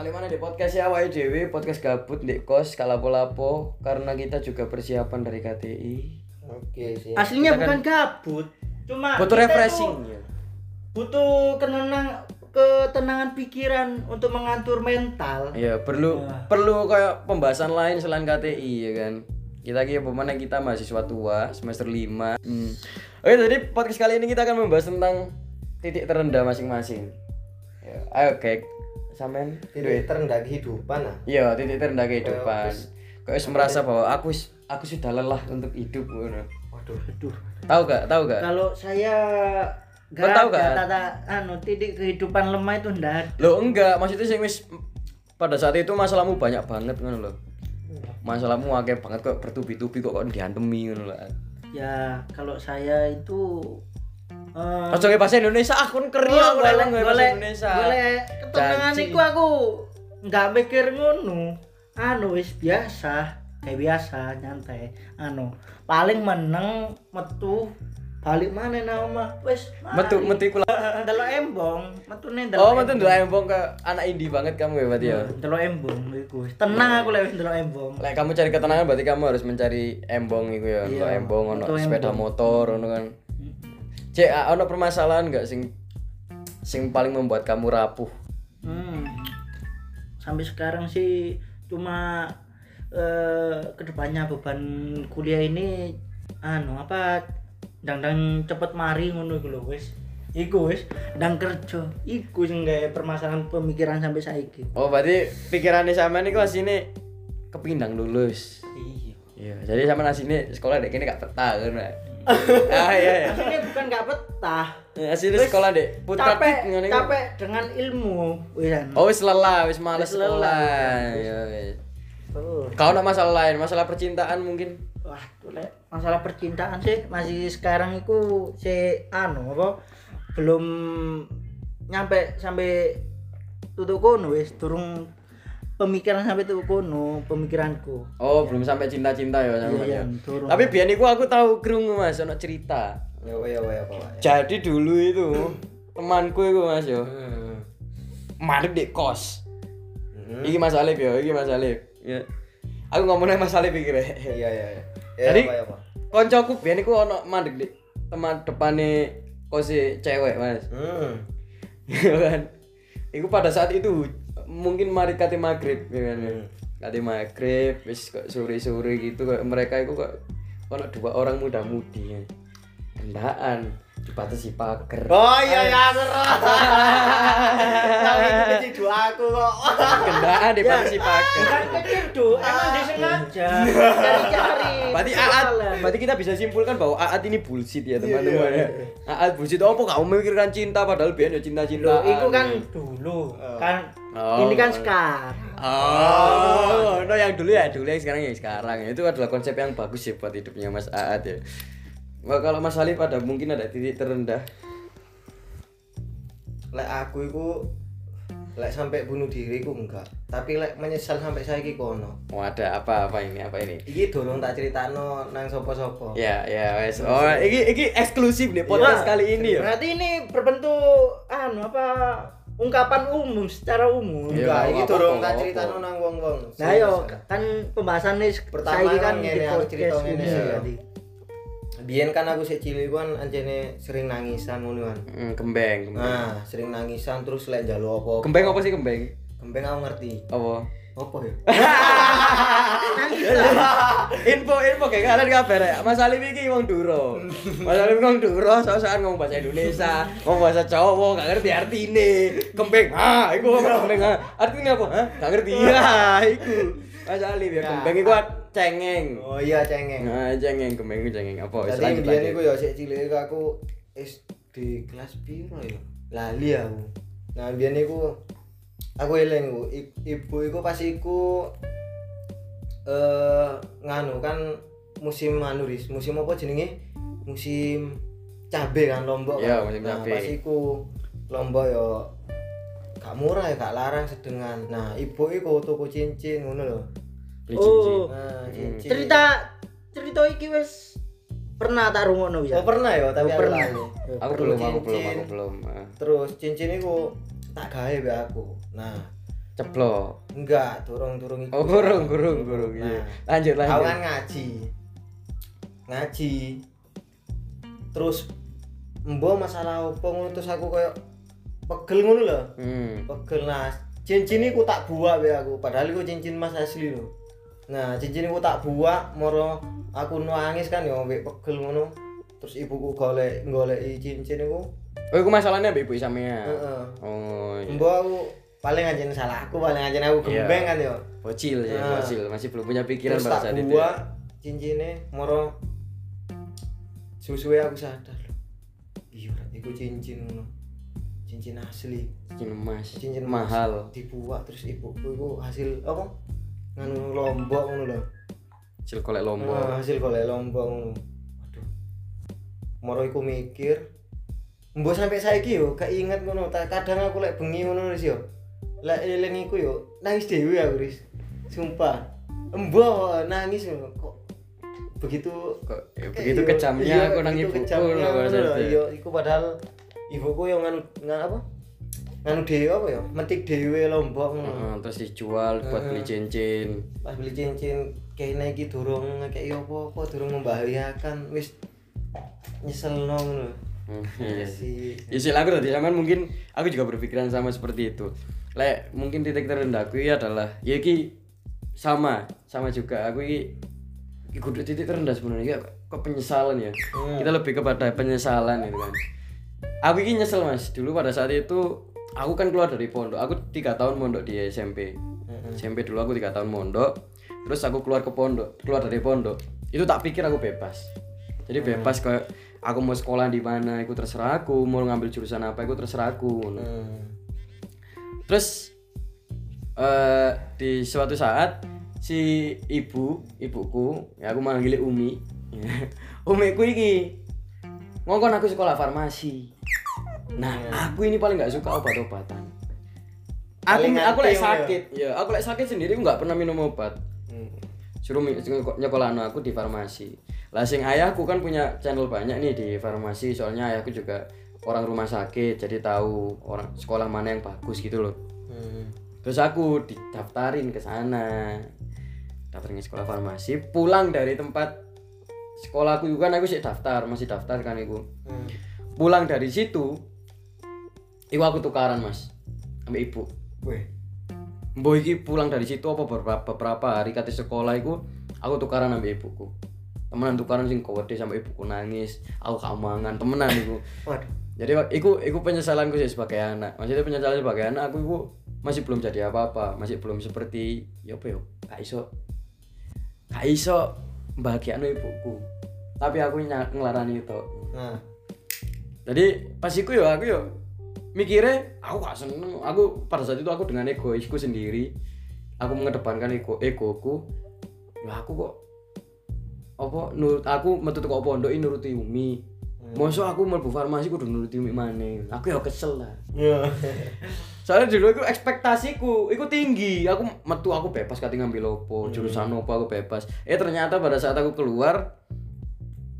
Kali mana di podcast ya Wai Dewi podcast gabut di kos kalapo-lapo karena kita juga persiapan dari KTI. Oke sih. Aslinya Kita bukan gabut, cuma Butuh refreshing tuh ya. Butuh kenenang ketenangan pikiran untuk mengatur mental. Iya, perlu Ya. perlu kayak pembahasan lain selain KTI ya kan. Kita kira pemana kita mahasiswa tua semester 5. Hmm. Oke, jadi podcast kali ini kita akan membahas tentang titik terendah masing-masing. Ya, ayo kayak sampean Tidak terendah kehidupan ah. Iya, titik terendah kehidupan. wis- Kau wis merasa bahwa aku wis- aku sudah lelah untuk hidup ngono. Waduh. Aduh. Tahu gak? Tahu gak? Kalau saya Kau tahu ada kan? tata anu titik kehidupan lemah itu ndak. Lo enggak, maksudnya sih wis pada saat itu masalahmu banyak banget ngono loh. Masalahmu akeh banget kok bertubi-tubi kok kok diantemi ngono lah. Ya, kalau saya itu eh Ojo bahasa Indonesia, keri aku boleh, lek nge bahasa boleh, Indonesia. boleh. Ketenangan iku aku nggak mikir ngono. Anu wis biasa, kayak biasa nyantai. Anu, paling meneng metu balik mana nama wis Metu metu iku lah. delok embong metune delok Oh, metu ndelok embong ke anak indie banget kamu ya berarti ya. delok embong iku tenang aku lek wis delok embong Lek kamu cari ketenangan berarti kamu harus mencari embong iku ya, Iya, Ono embong, ono metu sepeda motor ngono kan. Cek, ah, ono permasalahan enggak sing sing paling membuat kamu rapuh? Hmm. Sampai sekarang sih cuma eh ke depannya beban kuliah ini anu apa dang-dang cepet mari ngono iku lho wis. Iku wis ndang kerja. Iku sing gawe permasalahan pemikiran sampai saiki. Oh, berarti pikirannya sampean iku asine kepindang lulus. Iya. Iya, jadi sampean asine sekolah dek kene gak betah kan. Ah iya iya. Ini bukan gak betah. Asine sekolah dek putra capek, capek dengan ilmu. Wis anu. Oh, wis lelah, wis males Wis sekolah. Iya, wis. Kau ada masalah lain, masalah percintaan mungkin? Wah, tuh, masalah percintaan sih masih sekarang itu si anu apa belum nyampe sampai tutup kono wis turun pemikiran sampai tutup kono pemikiranku. Oh, belum sampai cinta-cinta ya sama Iya, dia. iya, turun. Tapi biar niku aku tahu krungu Mas, ono cerita. Ya ya ya? Jadi dulu itu temanku itu Mas yo. Hmm. Mandek di kos. Hmm. Iki Mas Alif yo, iki Mas Alif. Ya. Aku ngomongnya Mas Alif iki rek. Iya iya iya. Ya, Jadi- apa ya, Pak? Koncoku biyen iku ono mandek di teman depane kose cewek, Mas. Hmm. Iya kan Iku pada saat itu mungkin mari kate maghrib ya kan ya. Hmm. Kate maghrib wis kok sore-sore gitu kok mereka itu kok ono dua orang muda-mudi ya. Kendaan dibatasi pagar. Oh iya ya aku. Tapi itu kecil aku kok. Kendaan dibatasi pagar. Bukan kecil tuh, emang disengaja. Berarti Aat, berarti kita bisa simpulkan bahwa Aat ini bullshit ya teman-teman iya, ya. Aat bullshit apa kamu memikirkan cinta padahal biyen ya cinta-cinta. Loh, itu kan dulu, kan Oh. ini kan sekarang. Oh, no yang dulu ya dulu yang sekarang ya sekarang. Itu adalah konsep yang bagus ya buat hidupnya Mas Aat ya. Wah, kalau Mas Alif ada mungkin ada titik terendah. Lek aku iku lek sampai bunuh diri ku enggak. Tapi lek menyesal sampai saiki kono. Oh, ada apa apa ini apa ini? Iki durung tak critakno nang sapa-sapa. Ya, ya wes. Oh, iki iki eksklusif nih podcast Iya. kali ini ya. Berarti ini berbentuk anu apa ungkapan umum secara umum. Iya. Enggak, iki durung tak critakno nang wong-wong. Nah yo kan pembahasannya Pertama kan kan ngene, cerita ngene ini sih. Biyen kan aku sik cilik kan anjene sering nangisan ngono kan. Hmm, kembeng, kembeng. Nah, sering nangisan terus lek njaluk apa. Kembeng apa sih kembeng? Kembeng aku ngerti. Apa? Apa ya? info info kayak kalian kabar ya Mas Alif iki wong Duro Mas Alif wong Duro soal ngomong bahasa Indonesia ngomong bahasa Jawa gak ngerti artine kembeng ah iku kembeng ah artinya apa Hah? gak ngerti ya iku Mas Alif ya Ya. kembeng iku cengeng Oh iya cengeng. nah cengeng kembeng iku cengeng apa Wis, lanjut, biyen lanjut. iku ya sik cilik aku SD kelas piro ya? Lali aku. Nah, biyen iku aku eling ibu iku pas iku eh nganu kan musim anu Riz. musim apa jenenge? Musim cabe kan lombok Iya, kan. musim nah, cabe. pas iku lombok ya gak murah ya gak larang sedengan. Nah, ibu iku tuku cincin ngono lho. Beli cincin. Oh, Nah, cincin. cerita cerita iki wis pernah tak rungokno ya. Oh pernah ya, tapi Oh, aku pernah. aku Perlu belum aku belum aku belum Ah. terus cincin itu tak gawe be aku. Nah. Ceplok. Enggak durung-durung iku. Oh gurung gurung gurung iya. Nah, lanjut aku lanjut. kan ngaji. Ngaji. Terus embo masalah opo ngono terus aku koyo pegel ngono lho. Hmm. pegel nah. Cincin iku tak buak be aku padahal iku cincin mas asli lho nah cincin iku tak buak moro aku nangis kan ya mbek pegel ngono. Terus ibuku golek goleki cincin iku. Oh itu masalahnya mbak ibu sampean heeh. Oh iya. embo aku paling anjen salah aku paling anjen aku Iya. gembeng kan ya. Bocil ya Nah. bocil. Masih belum punya pikiran terus pada tak saat itu. ya. buak cincinnya moro susuwe aku sadar. Iya iku cincin ngono. Cincin asli. Cincin emas. Cincin mahal. Dibuat terus ibuku iku hasil apa nganu lombok ngono lho. Hasil kolek lombok. Nah, hasil golek lombok ngono. Aduh moro iku mikir mbok sampai saiki yo keinget ngono Ta- kadang aku lek bengi ngono wis yo lek eling iku yo nangis dhewe aku Riz. Sumpah. Embo nangis ngono kok begitu kok ya, eh, begitu yo, kejamnya iya, aku nang ibuku ngono lho. maksudnya. iya iku padahal ibuku yo nganu nganu apa nganu dhewe apa ya metik dhewe lombok ngono Heeh, terus dijual buat beli cincin pas beli cincin kayaknya iki durung kayak apa-apa durung membahayakan wis nyesel ngono Hmm, Iya iya. sih. Ya sih aku tadi zaman mungkin aku juga berpikiran sama seperti itu. Lek mungkin titik terendahku ini adalah ya ki sama sama juga aku ini ki kudu titik terendah sebenarnya kok, kok penyesalan ya. Kita lebih kepada penyesalan itu kan. Aku ini nyesel mas dulu pada saat itu aku kan keluar dari pondok. Aku tiga tahun mondok di SMP. SMP dulu aku tiga tahun mondok. Terus aku keluar ke pondok, keluar dari pondok. Itu tak pikir aku bebas. Jadi bebas kayak aku mau sekolah di mana, itu terserah aku. Mau ngambil jurusan apa, itu terserah aku. Hmm. Terus eh di suatu saat si ibu, ibuku, ya aku manggil Umi. Umiku iki ngongkon aku sekolah farmasi. Nah, aku ini paling nggak suka obat-obatan. Aku aku ngono ya? sakit, ya aku lek sakit sendiri nggak pernah minum obat. Hmm. Suruh nyekolahno aku di farmasi. Lah sing ayahku kan punya channel banyak nih di farmasi, soalnya ayahku juga orang rumah sakit, jadi tahu orang sekolah mana yang bagus gitu loh. Hmm. Terus aku didaftarin ke sana. Daftarin ke sekolah farmasi, pulang dari tempat sekolahku juga kan aku sih daftar, masih daftar kan aku. Hmm. Pulang dari situ, iku aku tukaran mas, sama ibu. Weh. Mbok iki pulang dari situ apa beberapa, beberapa hari kate sekolah iku aku tukaran sama ibuku. Temenan tukaran sing kode sama ibuku nangis, aku gak mangan temenan iku. Waduh. Jadi iku iku penyesalanku sih sebagai anak. Maksudnya penyesalan sebagai anak aku iku masih belum jadi apa-apa, masih belum seperti ya apa ya, gak iso gak iso bahagiano ibuku. Tapi aku ny- ngelarani itu. Nah. Jadi pas iku yo aku yo mikirnya aku gak seneng. Aku pada saat itu aku dengan egoisku sendiri. Aku mengedepankan ego egoku. Lah aku kok apa nurut aku metu kok pondok ini nuruti Umi. Mosok aku mlebu farmasi kudu nuruti Umi maneh. Aku ya kesel lah. Iya. Soalnya dulu aku ekspektasiku itu tinggi. Aku metu aku bebas kati ngambil opo, jurusan opo aku bebas. Eh ternyata pada saat aku keluar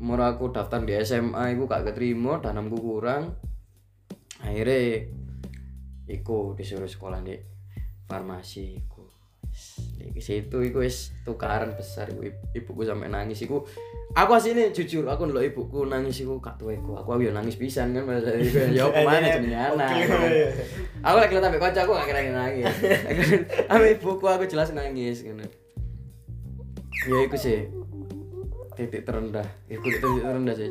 Moro aku daftar di SMA iku gak keterima, danamku kurang. Akhirnya iku disuruh sekolah di farmasi iku. Di situ iku wis tukaran besar iku ibuku sampai nangis iku. Aku asline jujur aku ndelok ibuku nangis iku gak tuweku. Aku aku ya nangis pisan kan pada saat itu. Ya apa maneh jenenge anak. aku lagi lihat kaca aku gak kira nangis sama ibuku aku jelas nangis gitu ya itu sih titik terendah itu titik terendah sih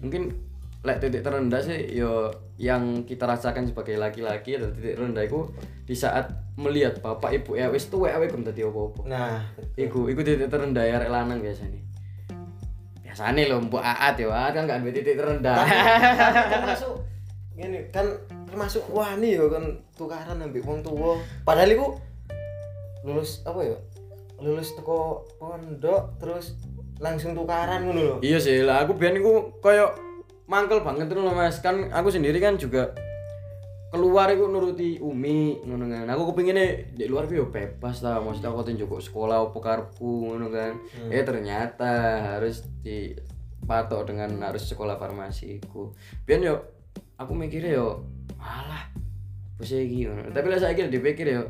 mungkin lek titik terendah sih yo yang kita rasakan sebagai laki-laki dan titik terendah itu di saat melihat bapak ibu ya wis tuwek awe belum dadi apa-apa Nah, Iku, iku titik terendah ya rek lanang biasanya. Biasanya loh, mbok Aat ya, Aat kan gak ada titik terendah. termasuk gini kan termasuk wani ya kan tukaran ambek wong tua. Padahal iku lulus apa ya? Lulus teko pondok terus langsung tukaran ngono lho. iya sih lah, aku biar iku koyo mangkel banget tuh loh mas. Kan aku sendiri kan juga keluar iku nuruti Umi ngono kan. Aku kepinginnya di luar ku yo bebas lah, maksudnya aku tunjuk sekolah apa karepku ngono kan. Eh ternyata harus dipatok dengan harus sekolah farmasi iku. Biar yo aku mikirnya yo alah bos iki ngono tapi lah saiki dipikir ya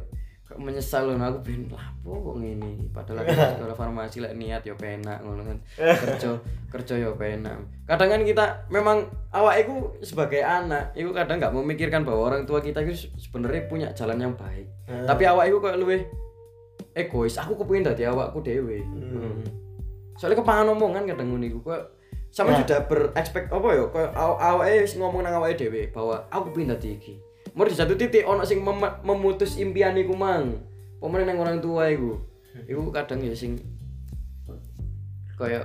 kok menyesal loh aku pengen lapo kok ngene padahal aku sekolah farmasi lek niat ya penak ngono kan. Kerja kerja ya penak. Kadang kan kita memang awak itu sebagai anak itu kadang nggak memikirkan bahwa orang tua kita itu sebenarnya punya jalan yang baik. Hmm. tapi awak itu kayak luwe egois. Aku kepengin dadi awakku dewe Hmm. soalnya kepangan omongan kadang ngono iku kok sama Nah. sudah berekspek apa ya aw- awake wis ngomong nang awake dhewe bahwa aku pengen dadi iki mau di satu titik ono sing mem- memutus impian iku mang. Pemain nang orang tua iku. Iku kadang ya sing kayak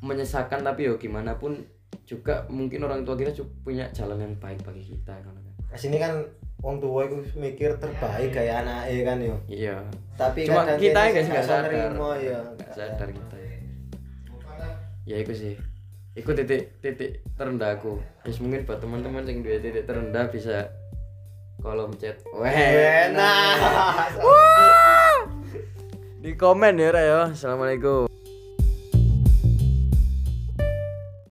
menyesakan tapi ya gimana pun juga mungkin orang tua kita juga punya jalan yang baik bagi kita kan. Sini kan wong tua itu mikir terbaik kayak anaknya kan yo. iya. Tapi cuma kadang kita kene nggak sih nggak sadar. ya. nggak sadar kita ya. Itu sih. Itu titik titik terendahku Yes, mungkin buat teman-teman yang dua titik terendah bisa kolom chat. Weh, Enak. di komen ya Ra, ya. Assalamualaikum